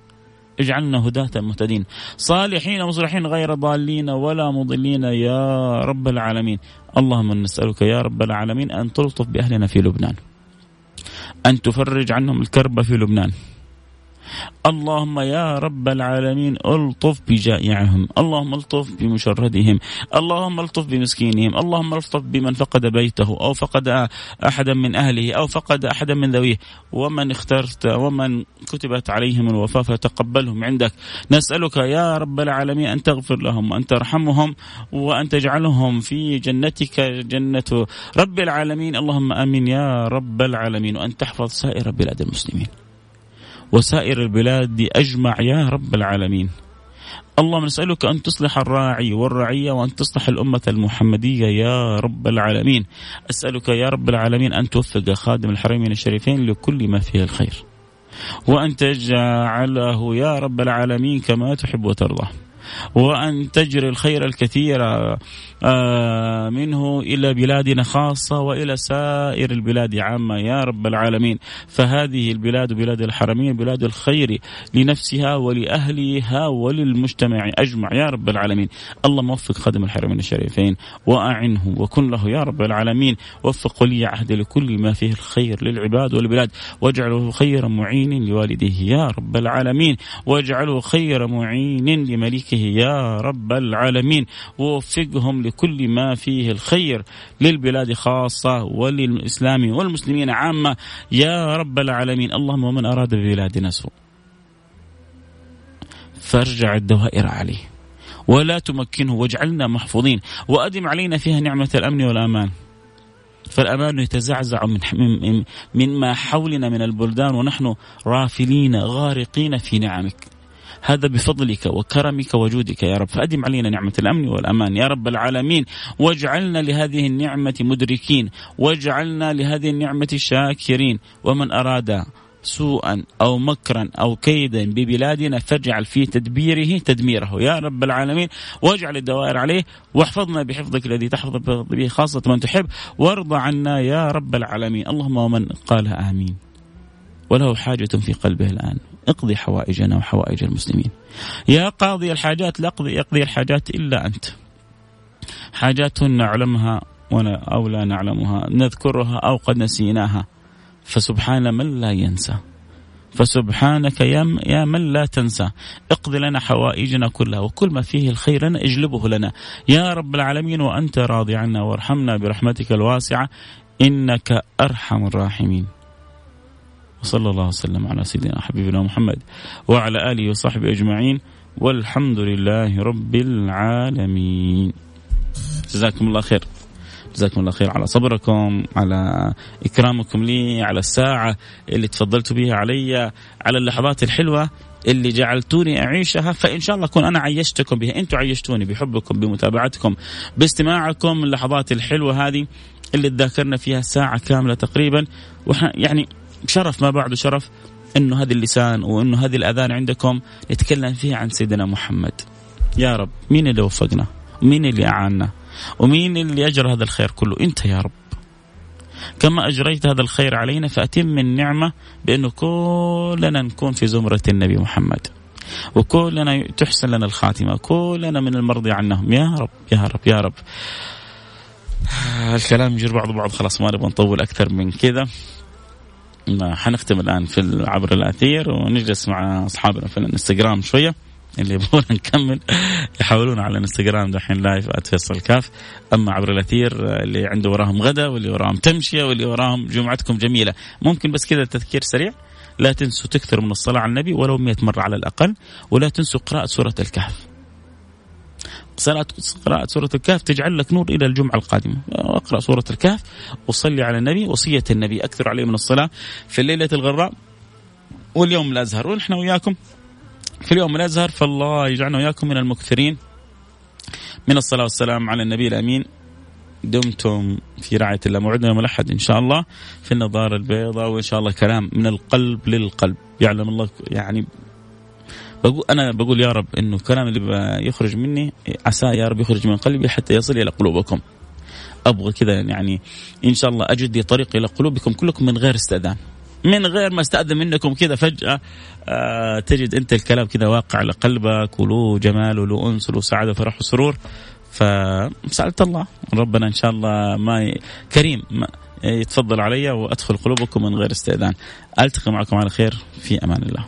اجعلنا هداة مهتدين. صالحين مصلحين غير ضالين ولا مضلين. يا رب العالمين. اللهم نسألك يا رب العالمين أن تلطف بأهلنا في لبنان. أن تفرج عنهم الكرب في لبنان. اللهم يا رب العالمين ألطف بجائعهم اللهم ألطف بمشردهم اللهم ألطف بمسكينهم اللهم ألطف بمن فقد بيته أو فقد أحدا من أهله أو فقد أحدا من ذويه. ومن اخترت ومن كتبت عليهم الوفاة فتقبلهم عندك. نسألك يا رب العالمين أن تغفر لهم وأن ترحمهم وأن تجعلهم في جنتك جنة. رب العالمين اللهم آمين يا رب العالمين وأن تحفظ سائر بلاد المسلمين. وسائر البلاد أجمع يا رب العالمين. اللهم نسألك أن تصلح الراعي والرعية وأن تصلح الأمة المحمدية يا رب العالمين. أسألك يا رب العالمين أن توفق خادم الحرمين الشريفين لكل ما فيه الخير. وأن تجعله يا رب العالمين كما تحب وترضى. وأن تجري الخير الكثير منه إلى بلادنا خاصة وإلى سائر البلاد عامة يا رب العالمين. فهذه البلاد بلاد الحرمين بلاد الخير لنفسها ولأهلها وللمجتمع أجمع يا رب العالمين. اللهم وفق خادم الحرمين الشريفين وأعنه وكن له يا رب العالمين. وفق ولي عهد لكل ما فيه الخير للعباد والبلاد. واجعله خير معين لوالديه يا رب العالمين. واجعله خير معين لمليكه يا رب العالمين. ووفقهم لكل ما فيه الخير للبلاد خاصة وللإسلام والمسلمين عامة. يا رب العالمين اللهم ومن أراد ببلادنا سوء فارجع الدوائر عليه ولا تمكنه واجعلنا محفوظين وأدم علينا فيها نعمة الأمن والأمان. فالأمان يتزعزع من مما حولنا من البلدان ونحن رافلين غارقين في نعمك. هذا بفضلك وكرمك وجودك يا رب. فأدم علينا نعمة الأمن والأمان يا رب العالمين. واجعلنا لهذه النعمة مدركين. واجعلنا لهذه النعمة شاكرين. ومن أراد سوءا أو مكرا أو كيدا ببلادنا فاجعل في تدبيره تدميره يا رب العالمين. واجعل الدوائر عليه. واحفظنا بحفظك الذي تحفظ به خاصة من تحب. وارضى عنا يا رب العالمين. اللهم ومن قالها آمين. وله حاجة في قلبه الآن. اقضي حوائجنا وحوائج المسلمين. يا قاضي الحاجات لا يقضي, يقضي الحاجات إلا أنت. حاجات نعلمها أو لا نعلمها نذكرها أو قد نسيناها. فسبحان من لا ينسى. فسبحانك يا يا من لا تنسى. اقض لنا حوائجنا كلها وكل ما فيه الخير لنا اجلبه لنا. يا رب العالمين وأنت راضي عنا وارحمنا برحمتك الواسعة. إنك أرحم الراحمين. وصلى الله وسلم على سيدنا حبيبنا محمد وعلى آله وصحبه أجمعين والحمد لله رب العالمين. جزاكم الله خير. جزاكم الله خير على صبركم على إكرامكم لي على الساعة اللي تفضلتوا بها علي على اللحظات الحلوة اللي جعلتوني أعيشها فإن شاء الله أكون أنا عيشتكم بها. أنتم عيشتوني بحبكم بمتابعتكم باستماعكم اللحظات الحلوة هذه اللي تذاكرنا فيها ساعة كاملة تقريبا وإحنا يعني شرف ما بعده شرف إنه هذا اللسان وإنه هذه الأذان عندكم نتكلم فيها عن سيدنا محمد. يا رب مين اللي وفقنا؟ مين اللي أعاننا؟ ومين اللي أجرى هذا الخير كله؟ أنت يا رب. كما أجريت هذا الخير علينا فأتم النعمة بأنه كلنا نكون في زمرة النبي محمد. وكلنا تحسن لنا الخاتمة كلنا من المرضي عنهم. يا رب يا رب يا رب. الكلام يجر بعض بعض خلاص ما نبغى نطول أكثر من كذا. حنختم الآن في عبر الأثير ونجلس مع أصحابنا في الانستغرام شوية اللي يبغون نكمل يحاولون على الانستغرام دحين لايف @فيصل كاف أما عبر الأثير اللي عنده وراهم غدا واللي وراهم تمشية واللي وراهم جمعتكم جميلة. ممكن بس كذا تذكير سريع. لا تنسوا تكثروا من الصلاة على النبي ولو 100 مرة على الأقل ولا تنسوا قراءة سورة الكهف. صلاة قراءة سورة الكهف تجعل لك نور إلى الجمعة القادمة. اقرأ سورة الكهف وصلي على النبي وصية النبي. أكثر عليه من الصلاة. في الليلة الغراء واليوم الأزهر. ونحن وياكم في اليوم الأزهر فالله يجعلنا واياكم من المكثرين. من الصلاة والسلام على النبي الأمين. دمتم في رعاية الله. موعدنا يوم الأحد إن شاء الله. في النظارة البيضاء وإن شاء الله كلام من القلب للقلب. يعلم الله يعني بقول أنا بقول يا رب إنه الكلام اللي يخرج مني عسى يا رب يخرج من قلبي حتى يصل إلى قلوبكم. أبغى كذا يعني إن شاء الله اجد لي طريق إلى قلوبكم كلكم من غير استئذان. من غير ما استأذن منكم كذا فجأة آه تجد أنت الكلام كذا واقع على قلبك وله جمال وله أنس وله سعادة وفرح وسرور. فسألت الله ربنا إن شاء الله ما ي... كريم ما يتفضل علي وأدخل قلوبكم من غير استئذان. ألتقي معكم على خير في أمان الله.